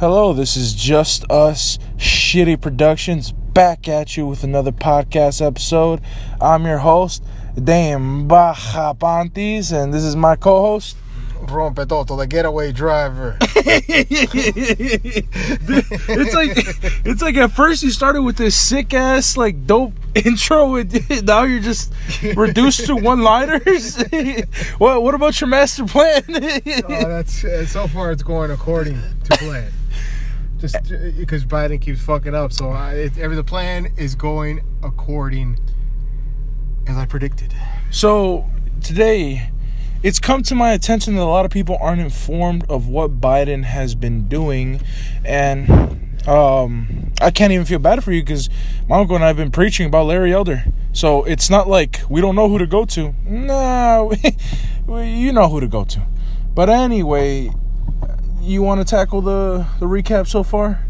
Hello, this is Just Us Shitty Productions back at you with another podcast episode. I'm your host, Dan Bajapanties, and this is my co host. Rompetoto, the getaway driver. it's like it's like at first you started with this sick ass like dope intro and now you're just reduced to one liners. what what about your master plan? oh, that's uh, so far it's going according to plan. Just because Biden keeps fucking up, so I, it, every the plan is going according as I predicted. So today it's come to my attention that a lot of people aren't informed of what Biden has been doing, and um, I can't even feel bad for you because my uncle and I have been preaching about Larry Elder. So it's not like we don't know who to go to. No, you know who to go to. But anyway, you want to tackle the the recap so far?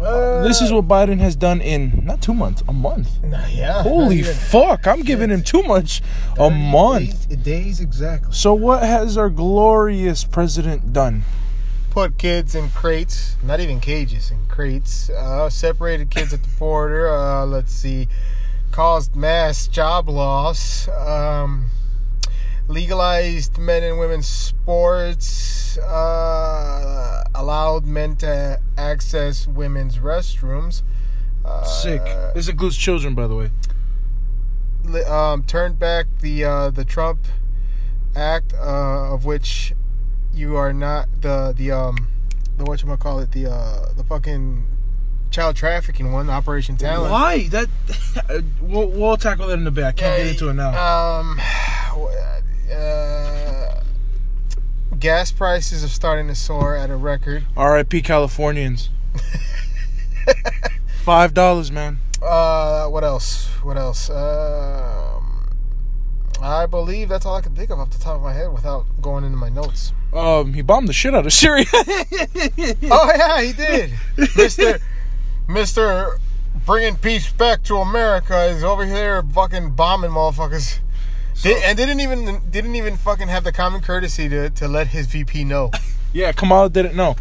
Uh, This is what Biden has done in not two months, a month. nah, yeah. Holy fuck! I'm giving him too much. A month. Days, days exactly. So what has our glorious president done? Put kids in crates, not even cages, in crates. Uh, separated kids at the border. Uh, let's see. Caused mass job loss. Um, legalized men and women's sports. Uh, allowed men to access women's restrooms. Uh, Sick. This includes children, by the way. um, turned back the uh, the Trump Act, uh, of which you are not the the um the what you call it the uh the fucking child trafficking one, Operation Talent. Why? That we'll, we'll tackle that in a bit. I can't get into it now. Um, uh, gas prices are starting to soar at a record. R.I.P. Californians. Five dollars, man. Uh, what else? What else? Um, I believe that's all I can think of off the top of my head without going into my notes. Um, he bombed the shit out of Syria. Oh yeah, he did, Mister Mister. Bringing peace back to America is over here fucking bombing motherfuckers, Did- and didn't even didn't even fucking have the common courtesy to, to let his VP know. yeah, Kamala didn't know.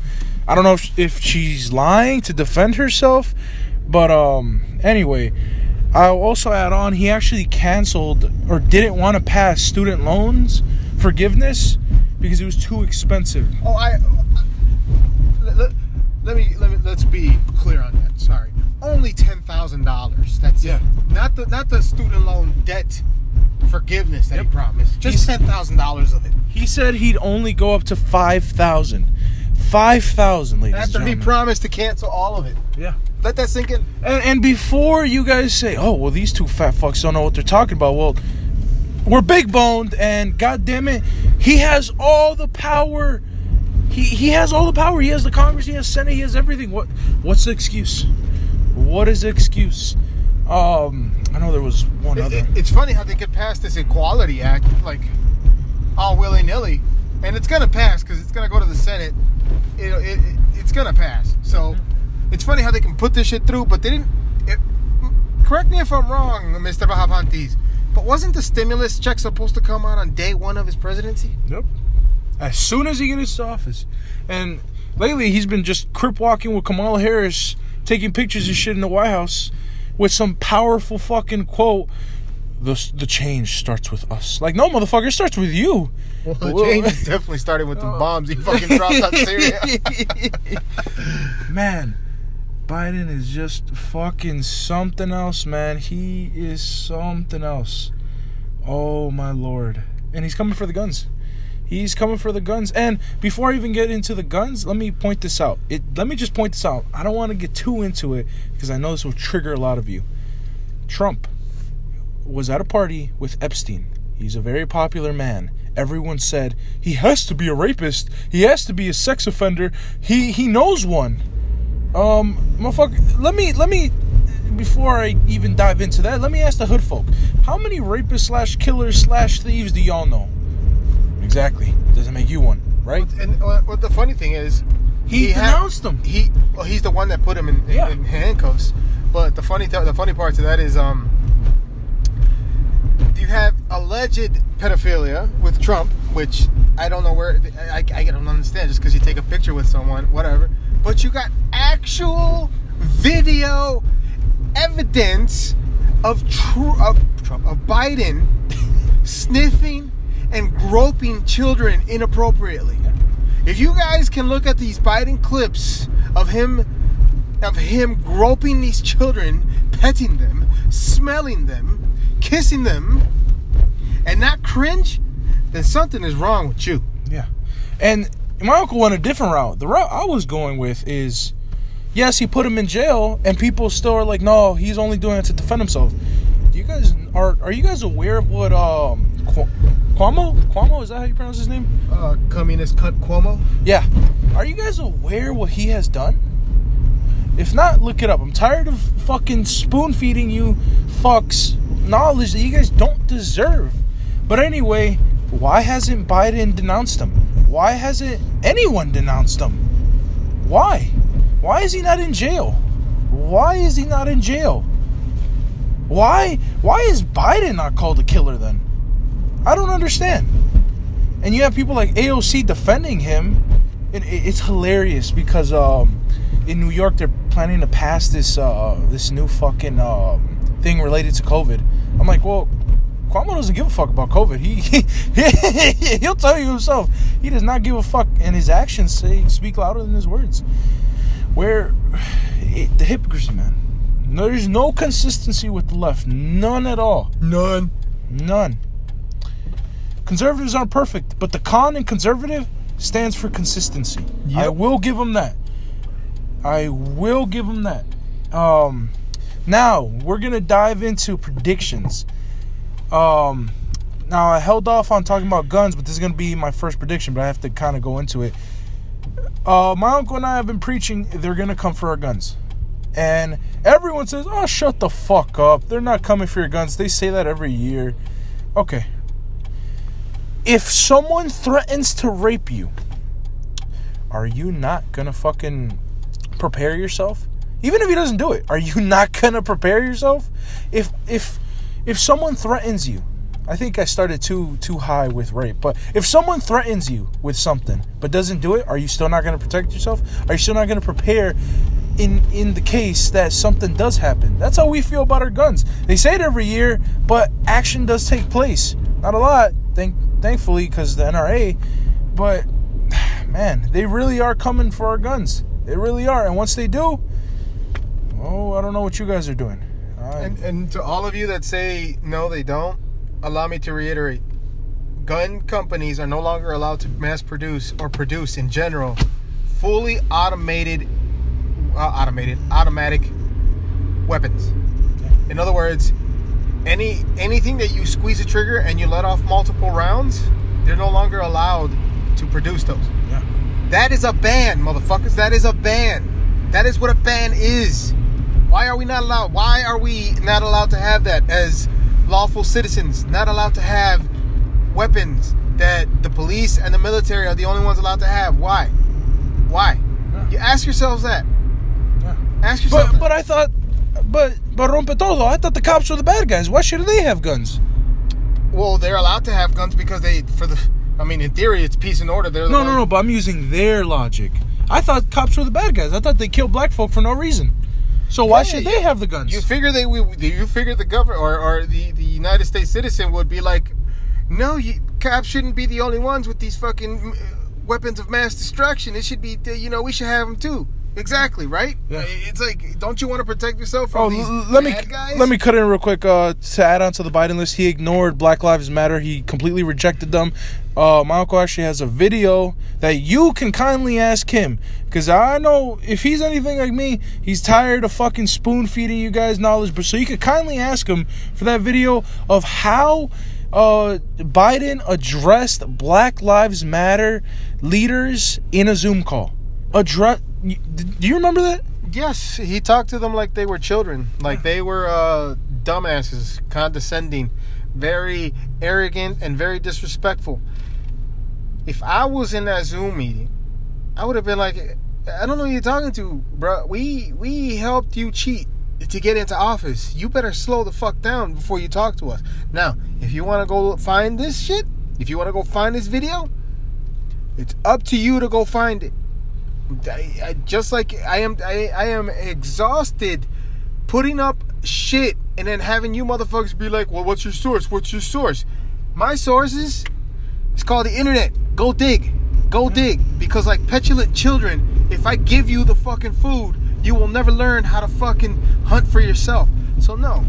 I don't know if, if she's lying to defend herself, but um, anyway, I'll also add on he actually canceled or didn't want to pass student loans forgiveness because it was too expensive. Oh, I. Let, let, let me let me let's be clear on that. Sorry, only ten thousand dollars. That's Yeah. it. Not the not the student loan debt forgiveness that Yep. he promised. Just He's- ten thousand dollars of it. He said he'd only go up to five thousand. Five thousand, ladies After he promised to cancel all of it. yeah. Let that sink in. And, and before you guys say, "Oh, well, these two fat fucks don't know what they're talking about," well, we're big boned, and God damn it, he has all the power. He he has all the power. He has the Congress. He has Senate. He has everything. What what's the excuse? What is the excuse? Um, I know there was one It- other. it- it's funny how they could pass this Equality Act like all willy nilly, and it's gonna pass because it's gonna go to the Senate. It, it, it- it's gonna pass. So it's funny how they can put this shit through, but they didn't. It, correct me if I'm wrong, Mr. Bajapanties, but wasn't the stimulus check supposed to come out on day one of his presidency? Yep. As soon as he gets to office, and lately he's been just crip walking with Kamala Harris, taking pictures and shit in the White House, with some powerful fucking quote. The, the change starts with us. Like, no, motherfucker, it starts with you. Well, the change is definitely started with the oh. bombs he fucking dropped on Syria. man, Biden is just fucking something else, man. He is something else. Oh my lord. And he's coming for the guns. He's coming for the guns. And before I even get into the guns, let me point this out. It let me just point this out. I don't want to get too into it because I know this will trigger a lot of you. Trump was at a party with Epstein. He's a very popular man. Everyone said he has to be a rapist. He has to be a sex offender. He he knows one. Um, motherfucker, let me let me before I even dive into that, let me ask the hood folk: How many rapists slash killers slash thieves do y'all know? Exactly. Doesn't make you one, right? and what the funny thing is, He, had- denounced them. he well he's the one that put him in, in, Yeah. in handcuffs but the funny th- the funny part to that is um you have alleged pedophilia with Trump which I don't know where I, I don't understand just because you take a picture with someone whatever but you got actual video evidence of true of, of Biden sniffing and groping children inappropriately. If you guys can look at these Biden clips of him of him groping these children, petting them, smelling them, kissing them, and not cringe, then something is wrong with you. Yeah. And my uncle went a different route. The route I was going with is yes, he put him in jail, and people still are like, no, he's only doing it to defend himself. Do you guys are are you guys aware of what um Cuomo Cuomo is that how you pronounce his name? Uh, communist cut Cuomo. Yeah. Are you guys aware what he has done? If not, look it up. I'm tired of fucking spoon feeding you fucks knowledge that you guys don't deserve. But anyway, why hasn't Biden denounced him? Why hasn't anyone denounced him? Why? Why is he not in jail? Why is he not in jail? Why why is Biden not called a killer then? I don't understand. And you have people like AOC defending him. And it's hilarious because um, in New York they're planning to pass this uh, this new fucking um, thing related to COVID. I'm like, well, Cuomo doesn't give a fuck about COVID. He, he he'll tell you himself. He does not give a fuck, and his actions say speak louder than his words. Where it, the hypocrisy, man. There's no consistency with the left, none at all. None. None. Conservatives aren't perfect, but the con in conservative stands for consistency. I will give them that. I will give them that. Um, now we're gonna dive into predictions. Um, now I held off on talking about guns, but this is gonna be my first prediction. But I have to kind of go into it. Uh, my uncle and I have been preaching they're gonna come for our guns. And everyone says, oh, shut the fuck up. They're not coming for your guns. They say that every year. Okay. If someone threatens to rape you, are you not gonna fucking prepare yourself? Even if he doesn't do it, are you not gonna prepare yourself? If if if someone threatens you, I think I started too too high with rape, but if someone threatens you with something but doesn't do it, are you still not gonna protect yourself? Are you still not gonna prepare in in the case that something does happen? That's how we feel about our guns. They say it every year, but action does take place. Not a lot, thank thankfully, because the NRA, but man, they really are coming for our guns. They really are, and once they do, oh, I don't know what you guys are doing. I- And, and to all of you that say no, they don't, allow me to reiterate: gun companies are no longer allowed to mass produce or produce in general fully automated, uh, automated, automatic weapons. In other words, any anything that you squeeze a trigger and you let off multiple rounds, they're no longer allowed to produce those. yeah. That is a ban, motherfuckers. That is a ban. That is what a ban is. Why are we not allowed? Why are we not allowed to have that as lawful citizens? Not allowed to have weapons that the police and the military are the only ones allowed to have. Why? Why? Yeah. You ask yourselves that. Yeah. Ask yourself But that. but I thought, but but rompe todo. I thought the cops were the bad guys. Why should they have guns? well, they're allowed to have guns because they, for the, I mean, in theory, it's peace and order. They're the No no no. But I'm using their logic. I thought cops were the bad guys. I thought they killed black folk for no reason. So why should they have the guns? You figure they we you figure the government or, or the, the United States citizen would be like, no, you, cops shouldn't be the only ones with these fucking uh, weapons of mass destruction. It should be uh, you know we should have them too. Exactly right. Yeah. It's like, don't you want to protect yourself Oh, from these l- let me guys? let me cut in real quick. Uh, to add on to the Biden list, he ignored Black Lives Matter. He completely rejected them. Uh, my uncle actually has a video that you can kindly ask him because I know if he's anything like me, he's tired of fucking spoon feeding you guys knowledge. But so you could kindly ask him for that video of how uh, Biden addressed Black Lives Matter leaders in a Zoom call. Address. Do you remember that? Yes, he talked to them like they were children, like they were uh, dumbasses, condescending, very arrogant, and very disrespectful. If I was in that Zoom meeting, I would have been like, "I don't know who you're talking to, bro. We we helped you cheat to get into office. You better slow the fuck down before you talk to us." Now, if you want to go find this shit, if you want to go find this video, it's up to you to go find it. I, I, just like I am, I, I am exhausted putting up shit and then having you motherfuckers be like, "Well, what's your source? What's your source?" My sources, it's called the internet. Go dig, go dig, because like petulant children, if I give you the fucking food, you will never learn how to fucking hunt for yourself. So no,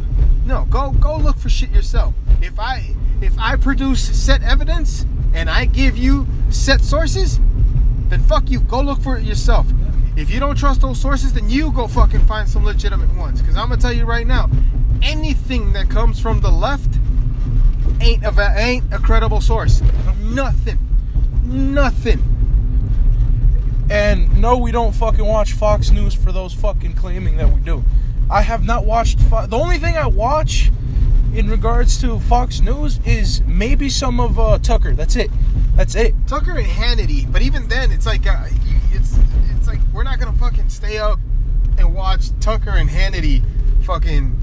no, go go look for shit yourself. If I if I produce set evidence and I give you set sources, then fuck you. Go look for it yourself. If you don't trust those sources, then you go fucking find some legitimate ones. Because I'm gonna tell you right now, anything that comes from the left ain't a ain't a credible source. Nothing, nothing. And no, we don't fucking watch Fox News for those fucking claiming that we do. I have not watched. Fo- the only thing I watch in regards to Fox News is maybe some of uh, Tucker. That's it. That's it. Tucker and Hannity, but even then, it's like uh, it's it's like we're not gonna fucking stay up and watch Tucker and Hannity fucking.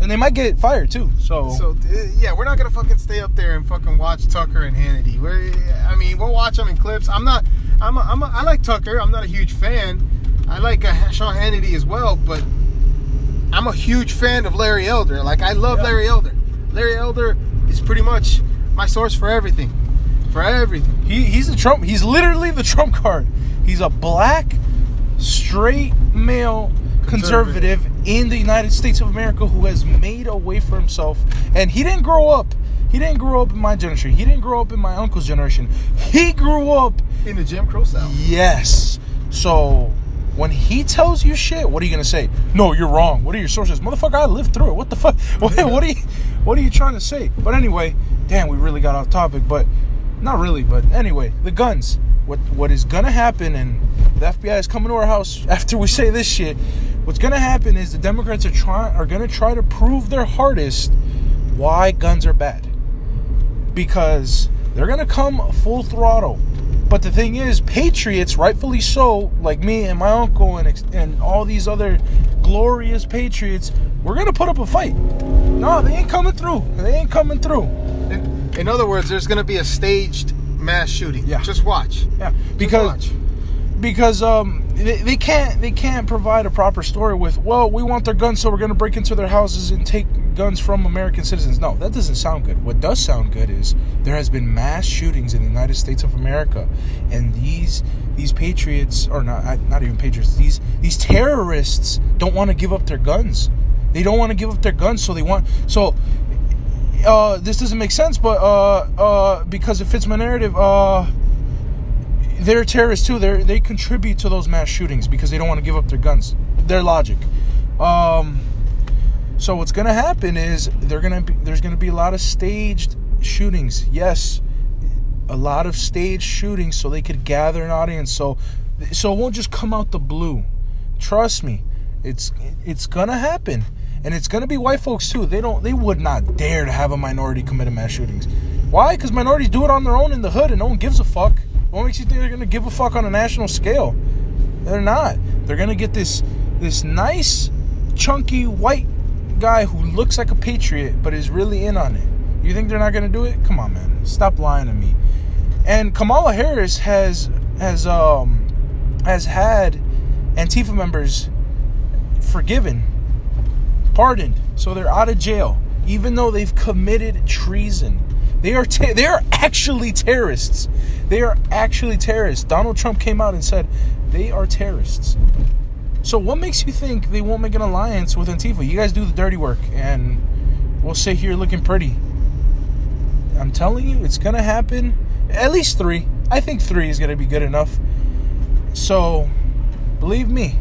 And they might get fired too. So, So uh, yeah, we're not gonna fucking stay up there and fucking watch Tucker and Hannity. We're, I mean, we'll watch them in clips. I'm not. I'm. A, I'm. A, I like Tucker. I'm not a huge fan. I like uh, Sean Hannity as well, but I'm a huge fan of Larry Elder. Like I love Yeah. Larry Elder. Larry Elder is pretty much my source for everything. For everything. he, he's the Trump. He's literally the Trump card. He's a black, straight male conservative, Conservative. in the United States of America who has made a way for himself. And he didn't grow up. He didn't grow up in my generation. He didn't grow up in my uncle's generation. He grew up In the Jim Crow South. Yes. So when he tells you shit, what are you gonna say? No, you're wrong. What are your sources, motherfucker? I lived through it. What the fuck? What, what are you? What are you trying to say? But anyway, damn, we really got off topic. But not really. But anyway, the guns. What what is gonna happen? And the FBI is coming to our house after we say this shit. What's gonna happen is the Democrats are trying are gonna try to prove their hardest why guns are bad because they're gonna come full throttle. But the thing is, patriots, rightfully so, like me and my uncle and and all these other glorious patriots, we're gonna put up a fight. No, they ain't coming through. They ain't coming through. In, other words, there's going to be a staged mass shooting. Yeah. Just watch. Yeah, because watch. because um they, they can't they can't provide a proper story with well we want their guns so we're gonna break into their houses and take guns from American citizens. No, that doesn't sound good. What does sound good is there has been mass shootings in the United States of America, and these these patriots or not not even patriots these these terrorists don't want to give up their guns. They don't want to give up their guns, so they want so. Uh, this doesn't make sense, but uh, uh, because it fits my narrative, uh, they're terrorists too. They they contribute to those mass shootings because they don't want to give up their guns. Their logic. Um, so what's gonna happen is they're gonna be, there's gonna be a lot of staged shootings. Yes, a lot of staged shootings so they could gather an audience. So so it won't just come out the blue. Trust me, it's it's gonna happen, and it's gonna be white folks too. They don't they would not dare to have a minority commit a mass shootings. Why? Because minorities do it on their own in the hood, and no one gives a fuck. What makes you think they're gonna give a fuck on a national scale? They're not. They're gonna get this this nice, chunky white guy who looks like a patriot but is really in on it. You think they're not gonna do it? Come on, man. Stop lying to me. And Kamala Harris has has um has had Antifa members forgiven, pardoned, so they're out of jail, even though they've committed treason. They are te- they are actually terrorists. They are actually terrorists. Donald Trump came out and said they are terrorists. So what makes you think they won't make an alliance with Antifa? You guys do the dirty work, and we'll sit here looking pretty. I'm telling you, it's gonna happen. At least three. I think three is gonna be good enough. So, believe me.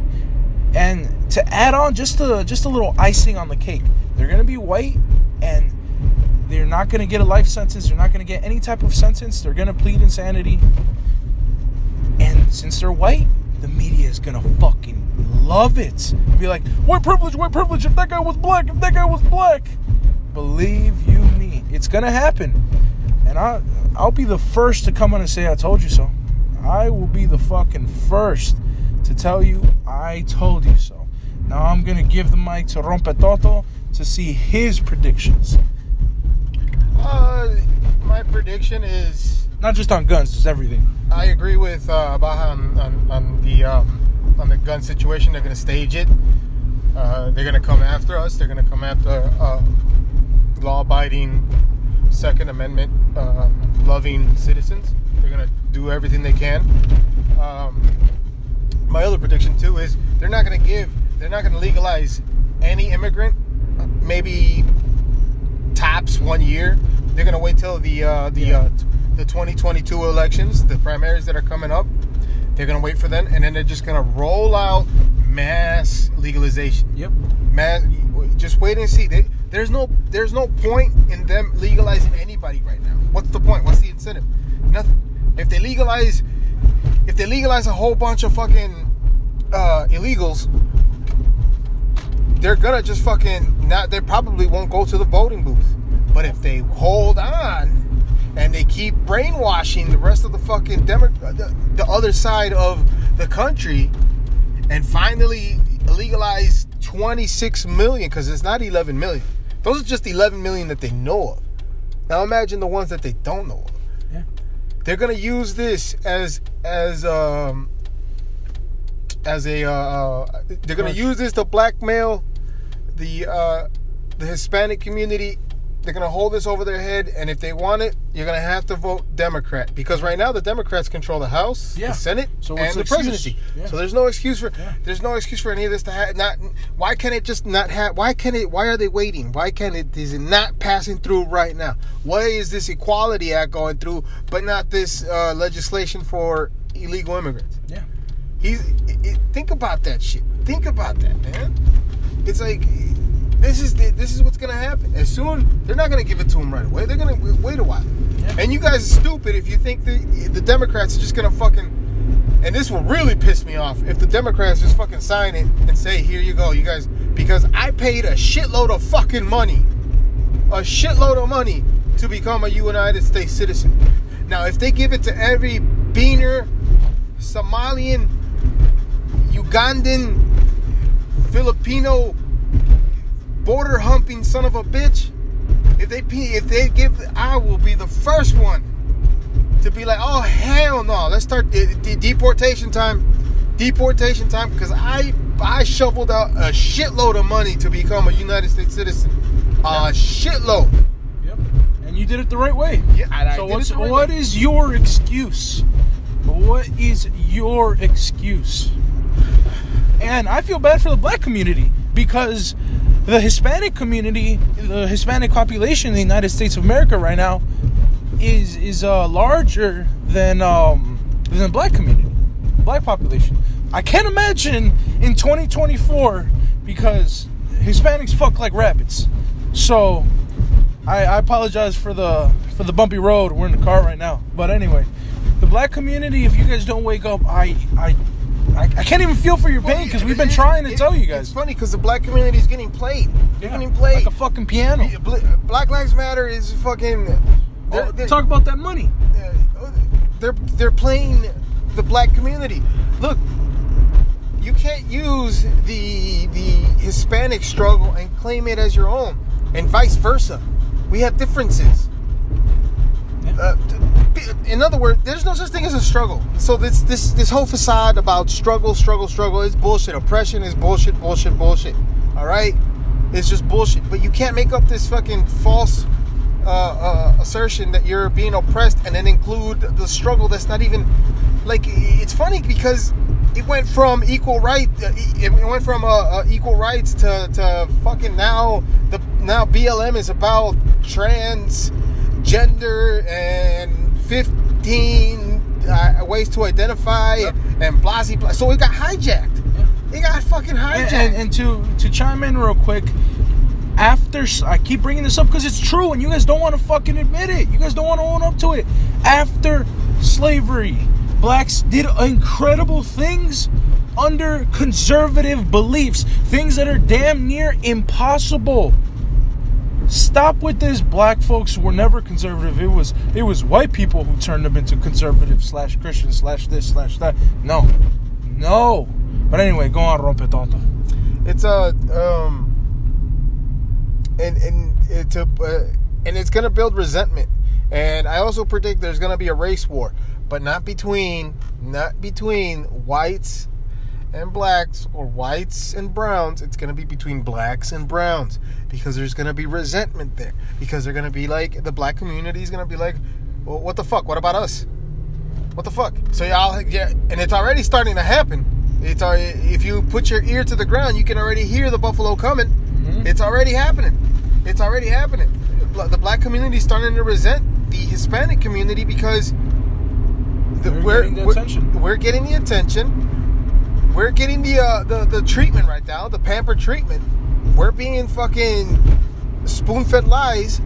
And to add on just a just a little icing on the cake, they're gonna be white, and they're not gonna get a life sentence. They're not gonna get any type of sentence. They're gonna plead insanity. And since they're white, the media is gonna fucking love it. Be like, white privilege, white privilege. If that guy was black, if that guy was black, believe you me, it's gonna happen. And I, I'll be the first to come on and say I told you so. I will be the fucking first to tell you I told you so. Now I'm gonna give the mic to Rompetoto to see his predictions. Uh, my prediction is not just on guns, just everything. I agree with uh, Baja on, on, on the um, on the gun situation. They're going to stage it. Uh, they're going to come after us. They're going to come after uh, law-abiding, Second Amendment uh, loving citizens. They're going to do everything they can. Um, my other prediction too is they're not going to give. They're not going to legalize any immigrant. Maybe tops one year. They're going to wait till the uh, the uh, the 2022 elections, the primaries that are coming up. They're going to wait for them, and then they're just going to roll out mass legalization. Yep. Mass, just wait and see. They, there's no there's no point in them legalizing anybody right now. What's the point? What's the incentive? Nothing. If they legalize, if they legalize a whole bunch of fucking uh, illegals, they're gonna just fucking not. They probably won't go to the voting booth. But if they hold on and they keep brainwashing the rest of the fucking Demo- the, the other side of the country, and finally legalize 26 million because it's not 11 million. Those are just 11 million that they know of. Now imagine the ones that they don't know of. Yeah. They're gonna use this as as um as a uh, uh they're gonna use this to blackmail the uh the Hispanic community. They're gonna hold this over their head, and if they want it, you're gonna have to vote Democrat because right now the Democrats control the House, Yeah. the Senate, So and the the presidency. Yeah. So there's no excuse for Yeah. there's no excuse for any of this to have not. Why can't it just not have? Why can't it? Why are they waiting? Why can't it? Is it not passing through right now? Why is this Equality Act going through, but not this uh, legislation for illegal immigrants? Yeah. He's it, think about that shit. Think about that, man. It's like this is the, this is what's gonna happen. As soon they're not gonna give it to him right away. They're gonna wait a while. Yeah. And you guys are stupid if you think the the Democrats are just gonna fucking. And this will really piss me off if the Democrats just fucking sign it and say, "Here you go, you guys," because I paid a shitload of fucking money, a shitload of money to become a United States citizen. Now, if they give it to every beaner, Somalian, Ugandan, Filipino, border humping son of a bitch, if they if they give, I will be the first one to be like, oh hell no, let's start de- de- deportation time, deportation time, because I I shoveled out a shitload of money to become a United States citizen, a shitload. Yep. And you did it the right way. Yeah, so what's the right what is your excuse? What is your excuse? And I feel bad for the black community because the Hispanic community, the Hispanic population in the United States of America right now is is uh, larger than um, than the black community, black population. I can't imagine in 2024 because Hispanics fuck like rabbits. So I, I apologize for the for the bumpy road. We're in the car right now, but anyway, the black community. If you guys don't wake up, I I I, I can't even feel for your pain because we've been trying to tell you guys. It's funny because the black community is getting played. They're Yeah, getting played. like a fucking piano. Black Lives Matter is fucking. They're, Oh, they're, talk about that money. uh, they're they're playing the black community. Look, you can't use the the Hispanic struggle and claim it as your own, and vice versa. We have differences. Uh, t- in other words, there's no such thing as a struggle. So this this this whole facade about struggle, struggle, struggle is bullshit. Oppression is bullshit, bullshit, bullshit. All right, it's just bullshit. But you can't make up this fucking false uh, uh, assertion that you're being oppressed and then include the struggle that's not even like. It's funny because it went from equal right, it went from uh, uh, equal rights to, to fucking now the now BLM is about trans gender and 15 uh, ways to identify Yep. and blah blah. So it got hijacked. It got fucking hijacked. And, and, and to to chime in real quick, after I keep bringing this up because it's true, and you guys don't want to fucking admit it. You guys don't want to own up to it. After slavery, blacks did incredible things under conservative beliefs, things that are damn near impossible. Stop with this. Black folks were never conservative. It was it was white people who turned them into conservative slash Christian slash this slash that. No, no. But anyway, go on, rompe tonto. it's a um and and it's a uh, and it's gonna build resentment And I also predict there's to be a race war, but not between not between whites and blacks or whites and browns. It's going to be between blacks and browns because there's going to be resentment there. Because they're going to be like the black community is going to be like, well, what the fuck? What about us? What the fuck? So y'all, yeah, and it's already starting to happen. It's already, if you put your ear to the ground, you can already hear the buffalo coming. Mhm. It's already happening. It's already happening. The black community is starting to resent the Hispanic community because the, we're, getting the we're- attention. we're getting the attention. We're getting the, uh, the the treatment right now, the pamper treatment. We're being fucking spoon-fed lies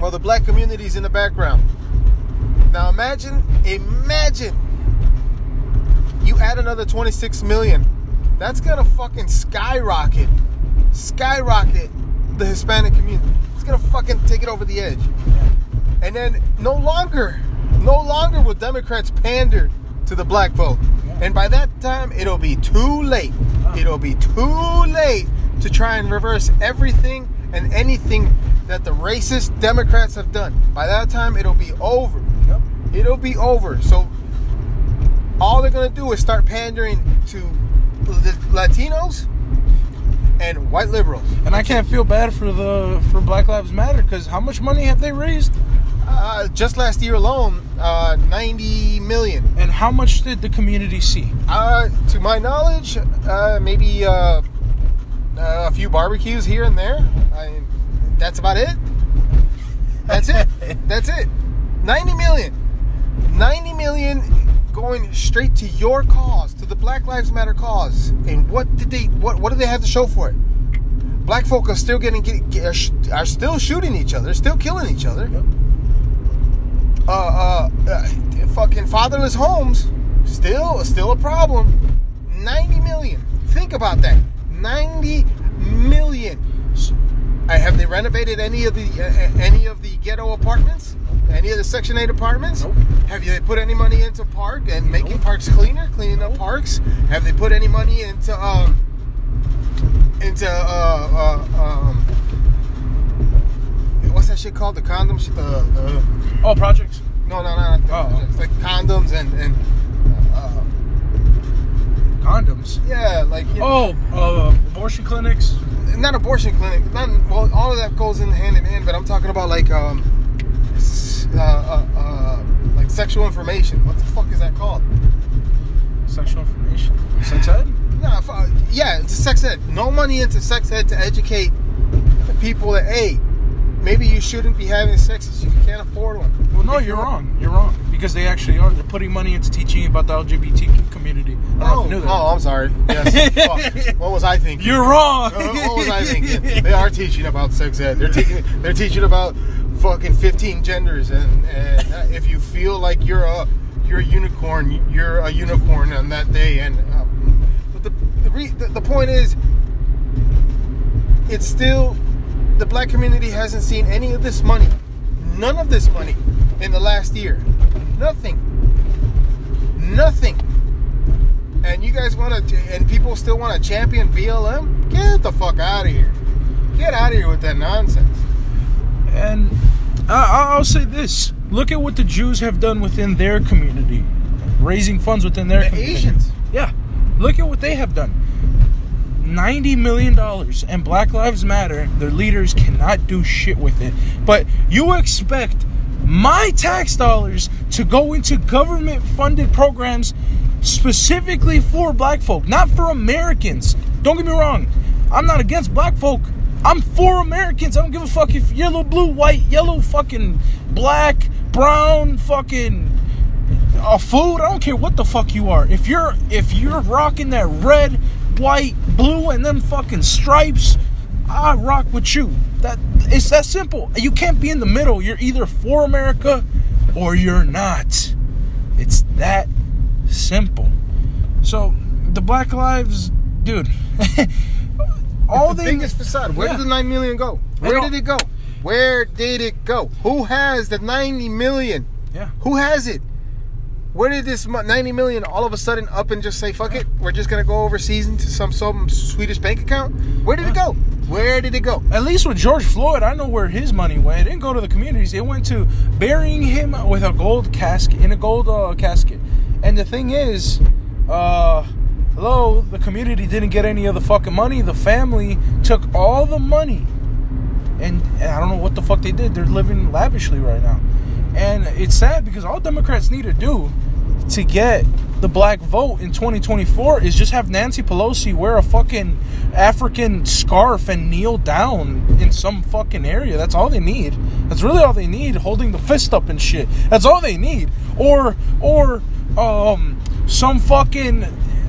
while the black community's in the background. Now imagine, imagine you add another 26 million. That's gonna fucking skyrocket, skyrocket the Hispanic community. It's gonna fucking take it over the edge. And then no longer, no longer will Democrats pander to the black vote. And by that time, it'll be too late. Wow. It'll be too late to try and reverse everything and anything that the racist Democrats have done. By that time, it'll be over. Yep. It'll be over. So all they're gonna do is start pandering to the Latinos and white liberals. And I can't feel bad for the for Black Lives Matter because how much money have they raised? Uh, just last year alone, uh, 90 million. And how much did the community see? Uh, to my knowledge, uh, maybe uh, a few barbecues here and there. I, that's about it. That's it. That's it. 90 million. 90 million going straight to your cause, to the Black Lives Matter cause. And what did they? What what do they have to show for it? Black folk are still getting get, get- are, sh- are still shooting each other, still killing each other. Yep. Uh, uh, uh, fucking fatherless homes, still still a problem. 90 million. Think about that. 90 million. Uh, have they renovated any of the uh, any of the ghetto apartments? Any of the Section 8 apartments? Nope. Have you put any money into park and making Nope. parks cleaner, cleaning up parks? Have they put any money into um into uh, uh um that shit called? The condom shit. The, the Oh, projects. no no no. no Oh. It's like condoms and and uh, Condoms. yeah, like Oh, uh, abortion clinics. not abortion clinic. Not well, all of that goes in hand in hand. But I'm talking about like um, uh, uh, uh, like sexual information. What the fuck is that called? Sexual information. Sex ed? Nah, yeah, it's sex ed. No money into sex ed to educate the people that hey, maybe you shouldn't be having sex if you can't afford one. Well, no, If you're wrong. You're wrong. Because they actually are. They're putting money into teaching about the LGBT community. I don't know Oh, if you knew that. oh, I'm sorry. Yes. What was I thinking? You're wrong. Uh, what was I thinking? They are teaching about sex ed. They're teaching. They're teaching about fucking 15 genders, and, and if you feel like you're a you're a unicorn, you're a unicorn on that day. And um, but the the, re, the the point is, it's still the black community hasn't seen any of this money, none of this money in the last year, nothing, nothing. And you guys want to, and people still want to champion BLM? Get the fuck out of here. Get out of here with that nonsense. And I I'll say this: look at what the Jews have done within their community, raising funds within their The community. Asians. Yeah, look at what they have done. Ninety million dollars and Black Lives Matter. Their leaders cannot do shit with it. But you expect my tax dollars to go into government-funded programs specifically for Black folk, not for Americans. Don't get me wrong. I'm not against Black folk. I'm for Americans. I don't give a fuck if yellow, blue, white, yellow, fucking black, brown, fucking a food. I don't care what the fuck you are. If you're if you're rocking that red, white, blue, and them fucking stripes, I rock with you. That it's that simple. You can't be in the middle. You're either for America or you're not. It's that simple. So the Black Lives, dude. all the they biggest facade. Where Yeah. did the nine million go? Where did it go? Where did it go? Who has the ninety million? yeah. Who has it? Where did this 90 million all of a sudden up and just say, fuck it, we're just gonna go overseas into some some Swedish bank account? Where did it go? Where did it go? At least with George Floyd, I know where his money went. It didn't go to the communities. It went to burying him with a gold casket in a gold uh, casket. And the thing is, uh, hello, the community didn't get any of the fucking money. The family took all the money, and, and I don't know what the fuck they did. They're living lavishly right now, and it's sad because all Democrats need to do to get the black vote in 2024 is just have Nancy Pelosi wear a fucking African scarf and kneel down in some fucking area. That's all they need. That's really all they need, holding the fist up and shit. That's all they need. Or or um some fucking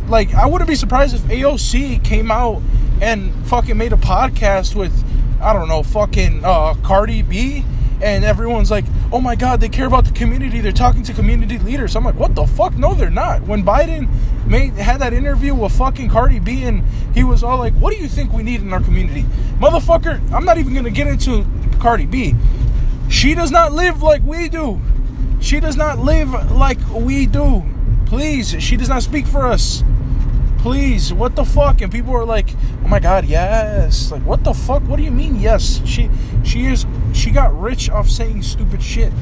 like I wouldn't be surprised if AOC came out and fucking made a podcast with I don't know, fucking uh Cardi B and everyone's like, "Oh my God, they care about the community. They're talking to community leaders." I'm like, "What the fuck? No, they're not." When Biden made had that interview with fucking Cardi B, and he was all like, "What do you think we need in our community, motherfucker?" I'm not even gonna get into Cardi B. She does not live like we do. She does not live like we do. Please, she does not speak for us. Please, what the fuck? And people are like, "Oh my god, yes!" Like, what the fuck? What do you mean, yes? She, she is, she got rich off saying stupid shit.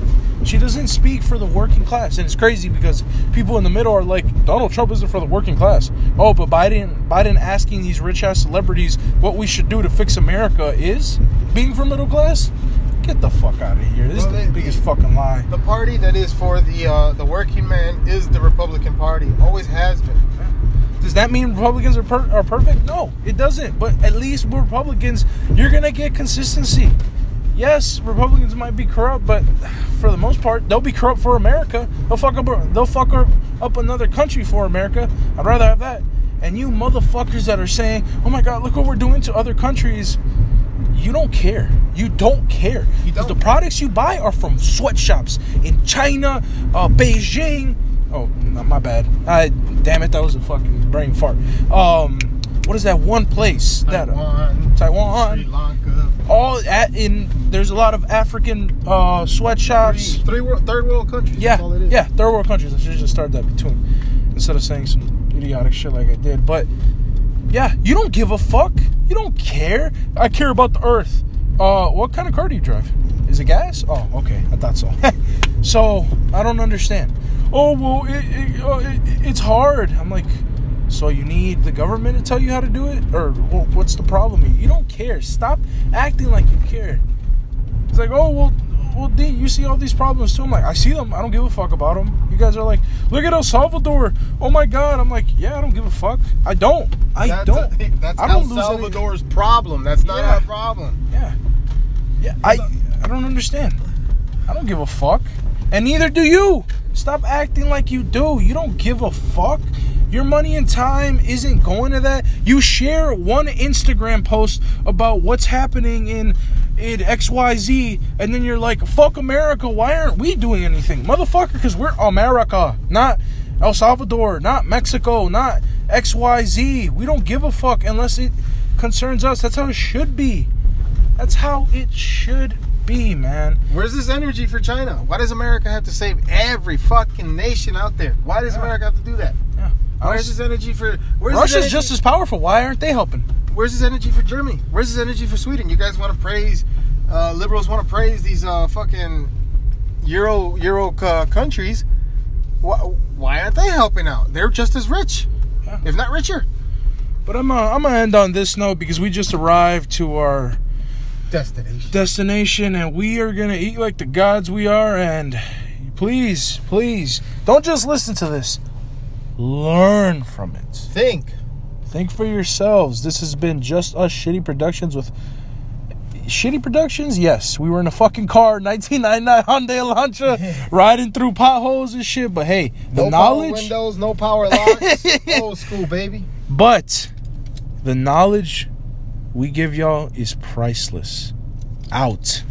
She doesn't speak for the working class, and it's crazy because people in the middle are like, "Donald Trump isn't for the working class." Oh, but Biden, Biden asking these rich ass celebrities what we should do to fix America is being for middle class. Get the fuck out of here! This Well, is they- the biggest fucking lie. The party that is for the uh, the working man is the Republican Party. Always has been. Does that mean Republicans are per- are perfect? No, it doesn't. But at least with Republicans, you're gonna get consistency. Yes, Republicans might be corrupt, but for the most part, they'll be corrupt for America. They'll fuck up. They'll fuck up another country for America. I'd rather have that. And you motherfuckers that are saying, "Oh my God, look what we're doing to other countries," you don't care. You don't care. Because the products you buy are from sweatshops in China, uh, Beijing. Oh, my bad. I, damn it, that was a fucking brain fart. Um, what is that one place? That uh, Taiwan, Taiwan. Sri Lanka, All at in. There's a lot of African uh, sweatshops. three, three world, third world countries. Yeah, That's all it is. yeah, third world countries. I should just start that between instead of saying some idiotic shit like I did. But yeah, you don't give a fuck. You don't care. I care about the earth. Uh, what kind of car do you drive? Is it gas? Oh, okay, I thought so. so I don't understand. Oh well, it, it, uh, it, it's hard. I'm like, so you need the government to tell you how to do it, or wh- what's the problem? here? You don't care. Stop acting like you care. It's like, oh well, well, D, you see all these problems too. I'm like, I see them. I don't give a fuck about them. You guys are like, look at El Salvador. Oh my God. I'm like, yeah, I don't give a fuck. I don't. I that's don't. that's I don't lose any- Salvador's problem. That's not Yeah. our problem. Yeah. Yeah. I I don't understand. I don't give a fuck. And neither do you. Stop acting like you do. You don't give a fuck. Your money and time isn't going to that. You share one Instagram post about what's happening in in XYZ and then you're like, "Fuck America. Why aren't we doing anything?" Motherfucker, cuz we're America, not El Salvador, not Mexico, not XYZ. We don't give a fuck unless it concerns us. That's how it should be. That's how it should be, man. Where's this energy for China? Why does America have to save every fucking nation out there? Why does Yeah. America have to do that? Where's this energy for? Where's Russia's energy- just as powerful. Why aren't they helping? Where's this energy for Germany? Where's this energy for Sweden? You guys want to praise? Uh, liberals want to praise these uh, fucking Euro Euro uh, countries. Why, why aren't they helping out? They're just as rich, Yeah. if not richer. But I'm uh, I'm gonna end on this note because we just arrived to our Destination. destination and we are gonna eat like the gods we are. And please, please, don't just listen to this. Learn from it. Think. Think for yourselves. This has been just us shitty productions with shitty productions. Yes, we were in a fucking car, 1999 Hyundai Elantra, riding through potholes and shit. But hey, the no knowledge. power windows, no power locks. Old school, baby. But the knowledge we give y'all is priceless. Out.